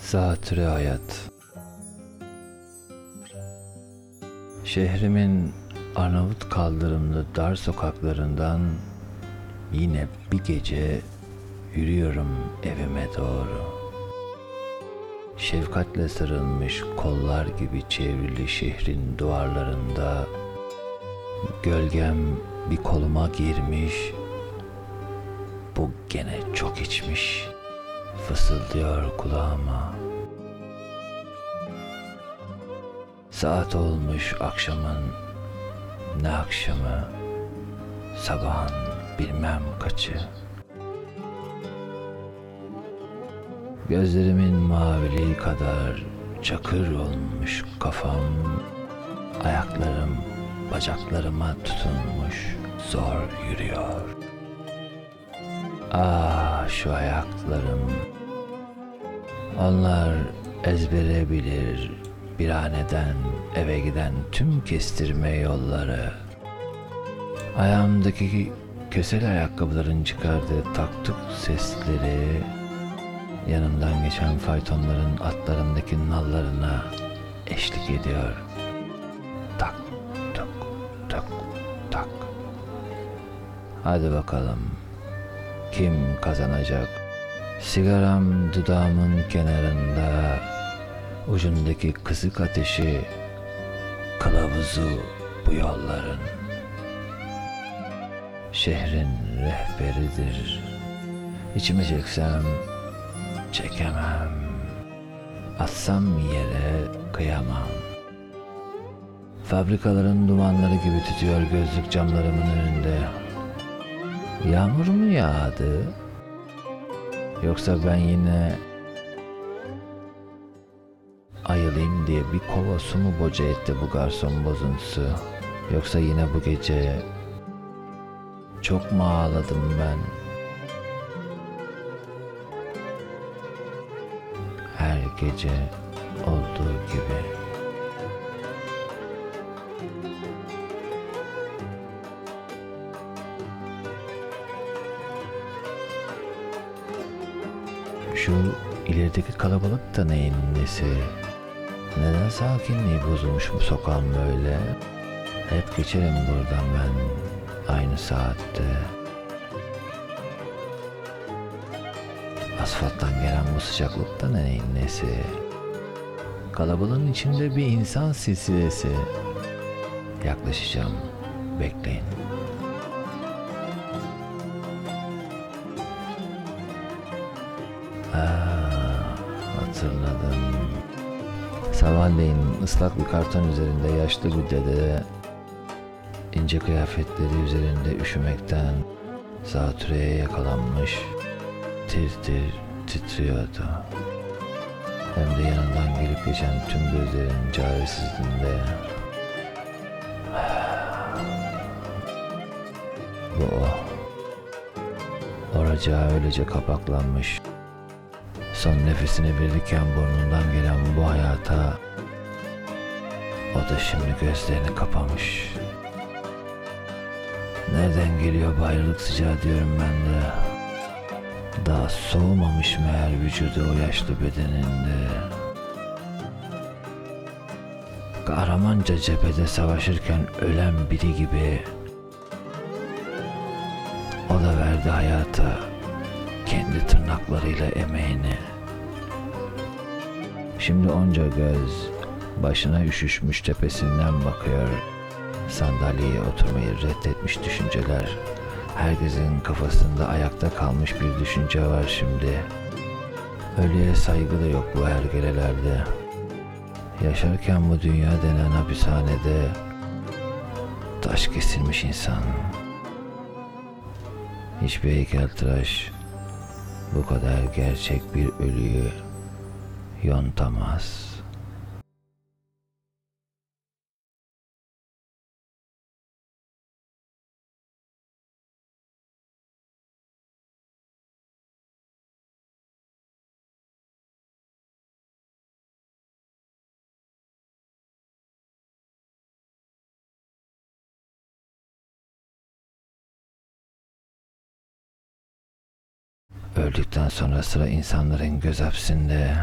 Zatürre hayat. Şehrimin Arnavut kaldırımlı dar sokaklarından yine bir gece yürüyorum evime doğru. Şefkatle sarılmış kollar gibi çevrili şehrin duvarlarında gölgem bir koluma girmiş. Bu gene çok içmiş. Fısıldıyor kulağıma. Saat olmuş akşamın ne akşamı sabahın bilmem kaçı. Gözlerimin maviliği kadar çakır olmuş kafam, ayaklarım bacaklarıma tutunmuş zor yürüyor. Ah şu ayaklarım. Onlar ezbere bilir bir haneden eve giden tüm kestirme yolları. Ayağımdaki kösel ayakkabıların çıkardığı taktuk sesleri yanımdan geçen faytonların atlarındaki nallarına eşlik ediyor. Tak tak tak tak. Hadi bakalım. Kim kazanacak? Sigaram dudağımın kenarında, ucundaki kızık ateşi, kılavuzu bu yolların. Şehrin rehberidir. İçime çeksem çekemem. Atsam yere kıyamam. Fabrikaların dumanları gibi tütüyor gözlük camlarımın önünde. Yağmur mu yağdı? Yoksa ben yine ayılayım diye bir kova su mu boca etti bu garson bozuntusu? Yoksa yine bu gece çok mu ağladım ben? Her gece olduğu gibi. Şu ilerideki kalabalık da neyin nesi? Neden sakinliği bozulmuş bu sokağın böyle? Hep geçerim buradan ben aynı saatte. Asfalttan gelen bu sıcaklıkta neyin nesi? Kalabalığın içinde bir insan silsilesi. Yaklaşacağım. Bekleyin. Hatırladım. Sabahleyin ıslak bir karton üzerinde yaşlı bir dede ince kıyafetleri üzerinde üşümekten zatürreye yakalanmış tir tir titriyordu. Hem de yanından gelip geçen tüm gözlerin çaresizliğinde bu o. Oracağı öylece kapaklanmış. Son nefesini verirken burnundan gelen bu hayata o da şimdi gözlerini kapamış. Nereden geliyor bu ayrılık sıcağı diyorum ben de. Daha soğumamış meğer vücudu o yaşlı bedeninde. Kahramanca cephede savaşırken ölen biri gibi o da verdi hayata kendi tırnaklarıyla emeğini. Şimdi onca göz başına üşüşmüş tepesinden bakıyor. Sandalyeye oturmayı reddetmiş düşünceler. Herkesin kafasında ayakta kalmış bir düşünce var şimdi. Ölüye saygı da yok bu hergelelerde. Yaşarken bu dünya denen hapishanede taş kesilmiş insan. Hiçbir heykeltıraş bu kadar gerçek bir ölüyü yontamaz. Öldükten sonra sıra insanların göz hapsinde.